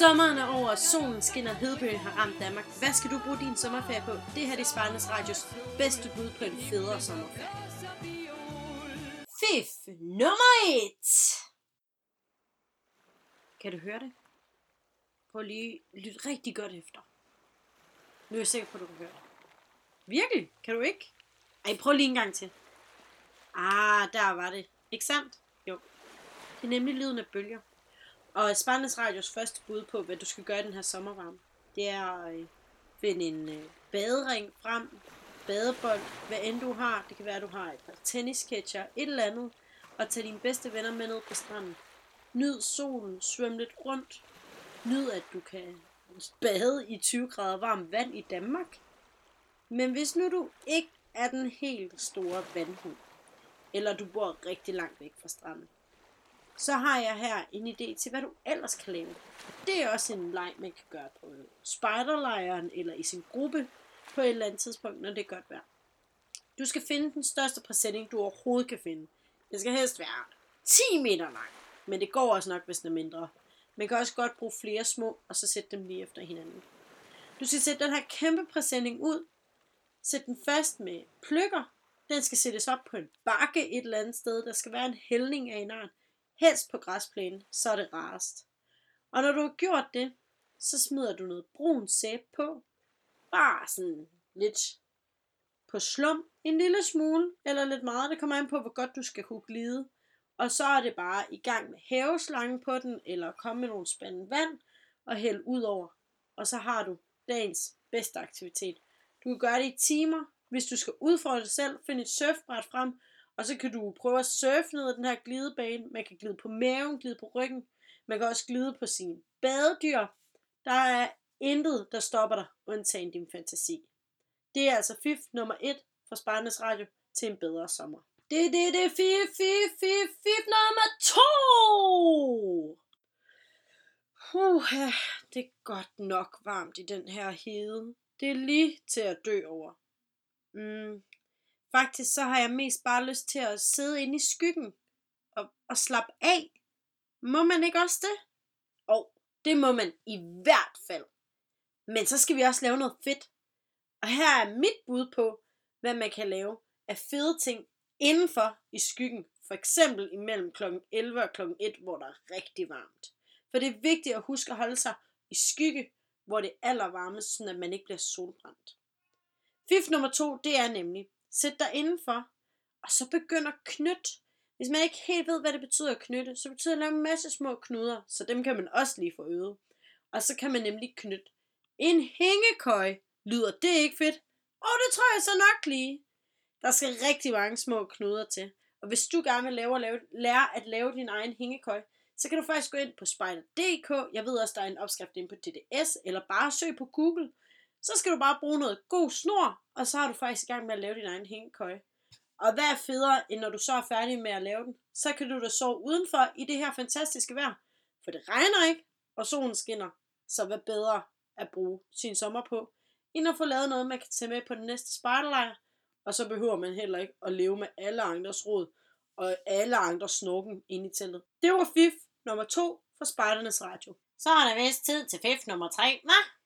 Sommeren er over, solen skinner, hedebølgen har ramt Danmark. Hvad skal du bruge din sommerferie på? Det her er Sparnes Radios bedste bud på en federe sommerferie. Fif nummer et. Kan du høre det? Prøv lige lyt rigtig godt efter. Nu er jeg sikker på, at du kan høre det. Virkelig? Kan du ikke? Ej, prøv lige en gang til. Ah, der var det. Ikke sandt? Jo. Det er nemlig lyden af bølger. Og Sparnes Radios første bud på, hvad du skal gøre i den her sommervarme, det er øh, at finde en øh, badering frem, badebold, hvad end du har. Det kan være, at du har et par tennisketcher, et eller andet, og tage dine bedste venner med ned på stranden. Nyd solen, svøm lidt rundt. Nyd, at du kan bade i 20 grader varmt vand i Danmark. Men hvis nu du ikke er den helt store vandhund, eller du bor rigtig langt væk fra stranden, så har jeg her en idé til, hvad du ellers kan lave. Det er også en leg, man kan gøre på spiderlejren eller i sin gruppe på et eller andet tidspunkt, når det er godt vejr. Du skal finde den største præsending, du overhovedet kan finde. Det skal helst være 10 meter lang, men det går også nok, hvis den er mindre. Man kan også godt bruge flere små, og så sætte dem lige efter hinanden. Du skal sætte den her kæmpe præsending ud, sæt den fast med pløkker. Den skal sættes op på en bakke et eller andet sted. Der skal være en hældning af en art helst på græsplænen, så er det rarest. Og når du har gjort det, så smider du noget brun sæbe på. Bare sådan lidt på slum, en lille smule, eller lidt meget. Det kommer an på, hvor godt du skal kunne glide. Og så er det bare i gang med haveslangen på den, eller komme med nogle spændende vand, og hælde ud over. Og så har du dagens bedste aktivitet. Du kan gøre det i timer. Hvis du skal udfordre dig selv, find et surfbræt frem, og så kan du prøve at surfe ned ad den her glidebane. Man kan glide på maven, glide på ryggen. Man kan også glide på sine badedyr. Der er intet, der stopper dig, undtagen din fantasi. Det er altså fif nummer 1 fra Sparnes Radio til en bedre sommer. Det, det, det, fif, fif, fif, fif nummer 2! Uh, det er godt nok varmt i den her hede. Det er lige til at dø over. Mm, Faktisk så har jeg mest bare lyst til at sidde inde i skyggen og, og slappe af. Må man ikke også det? Og oh, det må man i hvert fald. Men så skal vi også lave noget fedt. Og her er mit bud på, hvad man kan lave af fede ting indenfor i skyggen. For eksempel imellem kl. 11 og kl. 1, hvor der er rigtig varmt. For det er vigtigt at huske at holde sig i skygge, hvor det er allervarmest, så man ikke bliver solbrændt. Fif nummer to, det er nemlig, Sæt dig indenfor, og så begynd at knytte. Hvis man ikke helt ved, hvad det betyder at knytte, så betyder det at lave en masse små knuder, så dem kan man også lige få øvet. Og så kan man nemlig knytte. En hængekøj. Lyder det ikke fedt? Åh, det tror jeg så nok lige. Der skal rigtig mange små knuder til. Og hvis du gerne vil lave, lave, lære at lave din egen hængekøj, så kan du faktisk gå ind på spider.dk. Jeg ved også, der er en opskrift ind på DDS, eller bare søg på Google. Så skal du bare bruge noget god snor, og så er du faktisk i gang med at lave din egen hængekøje. Og hvad er federe, end når du så er færdig med at lave den? Så kan du da sove udenfor i det her fantastiske vejr. For det regner ikke, og solen skinner. Så hvad bedre at bruge sin sommer på, end at få lavet noget, man kan tage med på den næste spejderlejr. Og så behøver man heller ikke at leve med alle andres råd og alle andres snorken ind i teltet. Det var FIF nummer 2 for Spejdernes Radio. Så er der vist tid til FIF nummer 3, hva'?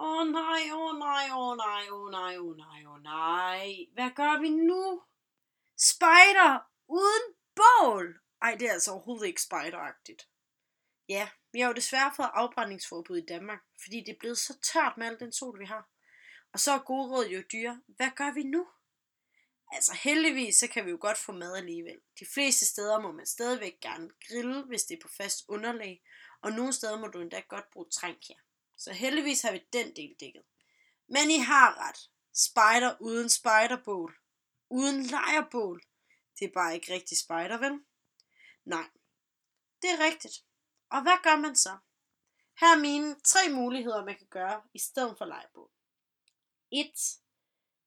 Åh oh, nej, åh oh, nej, åh oh, nej, åh oh, nej, åh oh, nej, åh nej. Hvad gør vi nu? Spider uden bål. Ej, det er altså overhovedet ikke spideragtigt. Ja, vi har jo desværre fået afbrændingsforbud i Danmark, fordi det er blevet så tørt med al den sol, vi har. Og så er gode råd jo dyre. Hvad gør vi nu? Altså heldigvis, så kan vi jo godt få mad alligevel. De fleste steder må man stadigvæk gerne grille, hvis det er på fast underlag, og nogle steder må du endda godt bruge trænk her. Så heldigvis har vi den del dækket. Men I har ret. Spider uden spiderbål. Uden lejerbål. Det er bare ikke rigtig spider, vel? Nej, det er rigtigt. Og hvad gør man så? Her er mine tre muligheder, man kan gøre i stedet for lejrbål. 1.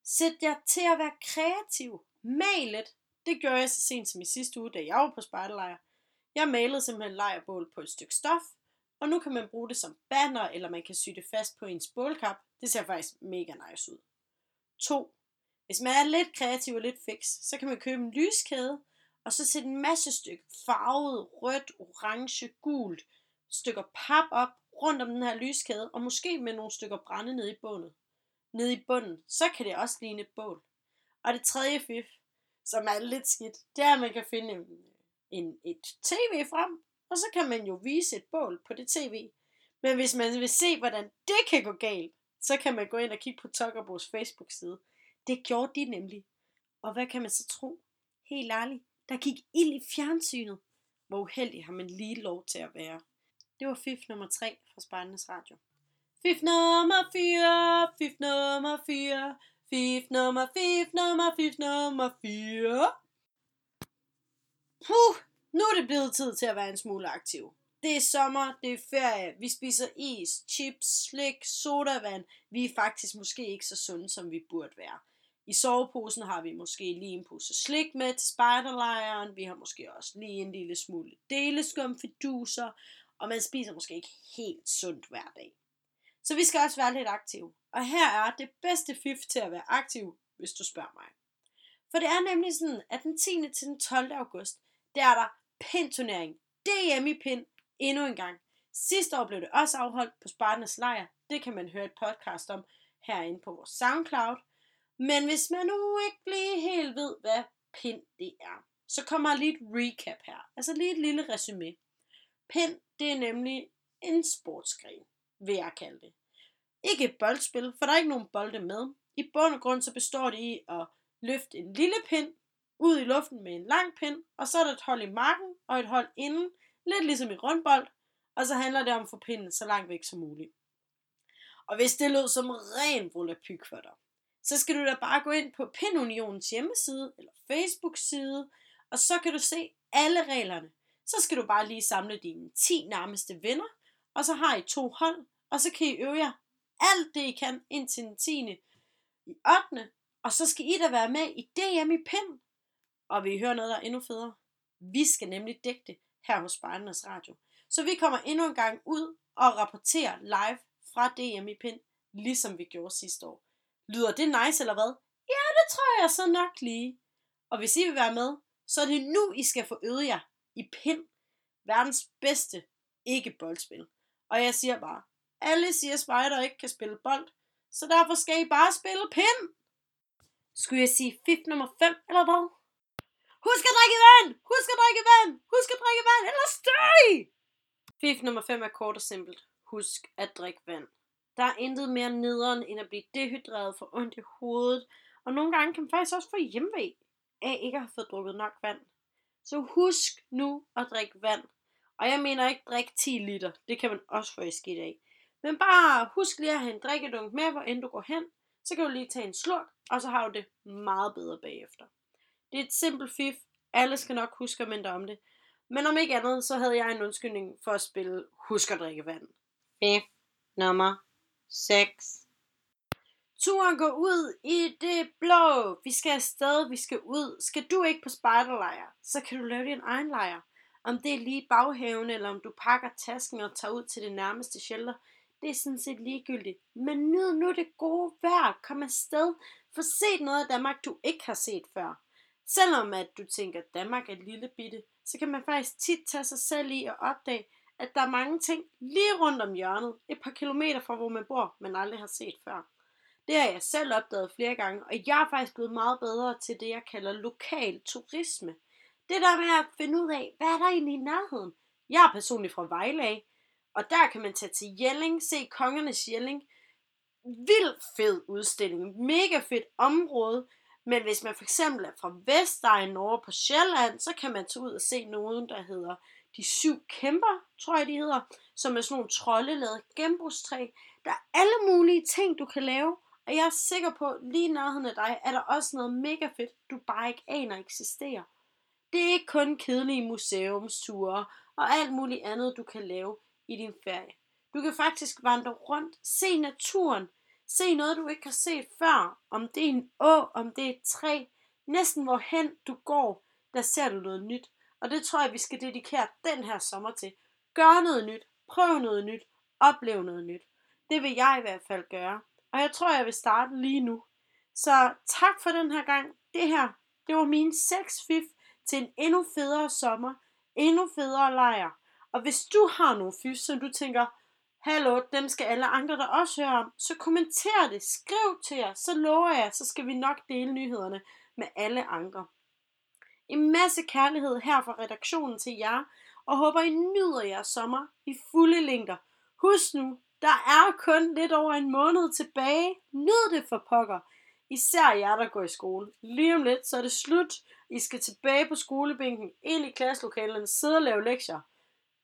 Sæt jer til at være kreativ. Mal lidt. Det gjorde jeg så sent som i sidste uge, da jeg var på spejderlejr. Jeg malede simpelthen lejrbål på et stykke stof, og nu kan man bruge det som banner, eller man kan sy det fast på ens bålkap. Det ser faktisk mega nice ud. 2. Hvis man er lidt kreativ og lidt fix, så kan man købe en lyskæde, og så sætte en masse stykke farvet, rødt, orange, gult, stykker pap op rundt om den her lyskæde, og måske med nogle stykker brænde nede i bunden. Nede i bunden, så kan det også ligne et bål. Og det tredje fif, som er lidt skidt, det er, at man kan finde en, en, et tv frem, og så kan man jo vise et bål på det tv. Men hvis man vil se, hvordan det kan gå galt, så kan man gå ind og kigge på Tokkerbos Facebook-side. Det gjorde de nemlig. Og hvad kan man så tro? Helt ærligt, der gik ild i fjernsynet. Hvor uheldig har man lige lov til at være. Det var fif nummer 3 fra Spartans Radio. Fif nummer 4, fif nummer 4, fif nummer, fif nummer, fif nummer 4. Puh, nu er det blevet tid til at være en smule aktiv. Det er sommer, det er ferie, vi spiser is, chips, slik, sodavand. Vi er faktisk måske ikke så sunde, som vi burde være. I soveposen har vi måske lige en pose slik med til spejderlejren. Vi har måske også lige en lille smule deleskumfiduser. Og man spiser måske ikke helt sundt hver dag. Så vi skal også være lidt aktive. Og her er det bedste fif til at være aktiv, hvis du spørger mig. For det er nemlig sådan, at den 10. til den 12. august, der er der pindturnering. DM i pind endnu en gang. Sidste år blev det også afholdt på Spartans Lejr. Det kan man høre et podcast om herinde på vores SoundCloud. Men hvis man nu ikke lige helt ved, hvad pind det er, så kommer lige et recap her. Altså lige et lille resume. Pind, det er nemlig en sportsgren, vil jeg kalde det. Ikke et boldspil, for der er ikke nogen bolde med. I bund og grund så består det i at løfte en lille pind ud i luften med en lang pind, og så er der et hold i marken og et hold inden, lidt ligesom i rundbold, og så handler det om at få pinden så langt væk som muligt. Og hvis det lød som ren volapyk for dig, så skal du da bare gå ind på Pindunionens hjemmeside eller Facebook-side, og så kan du se alle reglerne. Så skal du bare lige samle dine 10 nærmeste venner, og så har I to hold, og så kan I øve jer alt det, I kan indtil den 10. i 8. Og så skal I da være med i DM i Pind. Og vi hører noget, der er endnu federe. Vi skal nemlig dække det her hos Spejdernes Radio. Så vi kommer endnu en gang ud og rapporterer live fra DM i Pind, ligesom vi gjorde sidste år. Lyder det nice eller hvad? Ja, det tror jeg så nok lige. Og hvis I vil være med, så er det nu, I skal få øvet jer i Pind. Verdens bedste ikke-boldspil. Og jeg siger bare, alle siger, at spejder ikke kan spille bold, så derfor skal I bare spille pind. Skulle jeg sige fif nummer 5, eller hvad? Husk at drikke vand! Husk at drikke vand! Husk at drikke vand, eller støj! Fif nummer 5 er kort og simpelt. Husk at drikke vand. Der er intet mere nederen, end at blive dehydreret for ondt i hovedet, og nogle gange kan man faktisk også få hjemmevæg af ikke at have fået drukket nok vand. Så husk nu at drikke vand. Og jeg mener ikke drikke 10 liter, det kan man også få i skidt af. Men bare husk lige at have en drikkedunk med, hvor end du går hen. Så kan du lige tage en slurk, og så har du det meget bedre bagefter. Det er et simpelt fif. Alle skal nok huske at minde om det. Men om ikke andet, så havde jeg en undskyldning for at spille Husk at drikke vand. Fif nummer 6. Turen går ud i det blå. Vi skal afsted, vi skal ud. Skal du ikke på spejderlejr, så kan du lave din egen lejr. Om det er lige baghaven, eller om du pakker tasken og tager ud til det nærmeste shelter, det er sådan set ligegyldigt. Men nyd nu det gode vejr. Kom afsted. Få set noget af Danmark, du ikke har set før. Selvom at du tænker, at Danmark er lille bitte, så kan man faktisk tit tage sig selv i og opdage, at der er mange ting lige rundt om hjørnet, et par kilometer fra hvor man bor, man aldrig har set før. Det har jeg selv opdaget flere gange, og jeg er faktisk blevet meget bedre til det, jeg kalder lokal turisme. Det der med at finde ud af, hvad er der egentlig i nærheden? Jeg er personligt fra Vejle af, og der kan man tage til Jelling, se Kongernes Jelling. Vild fed udstilling, mega fedt område. Men hvis man for eksempel er fra Vestegnen over på Sjælland, så kan man tage ud og se nogen, der hedder De Syv Kæmper, tror jeg de hedder, som er sådan nogle troldelade genbrugstræ. Der er alle mulige ting, du kan lave, og jeg er sikker på, at lige nærheden af dig er der også noget mega fedt, du bare ikke aner eksisterer. Det er ikke kun kedelige museumsture og alt muligt andet, du kan lave i din ferie. Du kan faktisk vandre rundt, se naturen, se noget, du ikke har set før. Om det er en å, om det er et træ, næsten hvorhen du går, der ser du noget nyt. Og det tror jeg, vi skal dedikere den her sommer til. Gør noget nyt, prøv noget nyt, oplev noget nyt. Det vil jeg i hvert fald gøre. Og jeg tror, jeg vil starte lige nu. Så tak for den her gang. Det her, det var mine 6 fif til en endnu federe sommer, endnu federe lejr. Og hvis du har nogle fif, som du tænker, hallo, dem skal alle andre der også høre om, så kommenter det, skriv til jer, så lover jeg, så skal vi nok dele nyhederne med alle andre. En masse kærlighed her fra redaktionen til jer, og håber I nyder jeres sommer i fulde længder. Husk nu, der er kun lidt over en måned tilbage. Nyd det for pokker. Især jer, der går i skole. Lige om lidt, så er det slut. I skal tilbage på skolebænken, ind i klasselokalerne, sidde og lave lektier.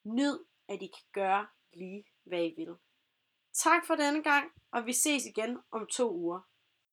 Nyd, at I kan gøre lige, hvad I vil. Tak for denne gang, og vi ses igen om to uger.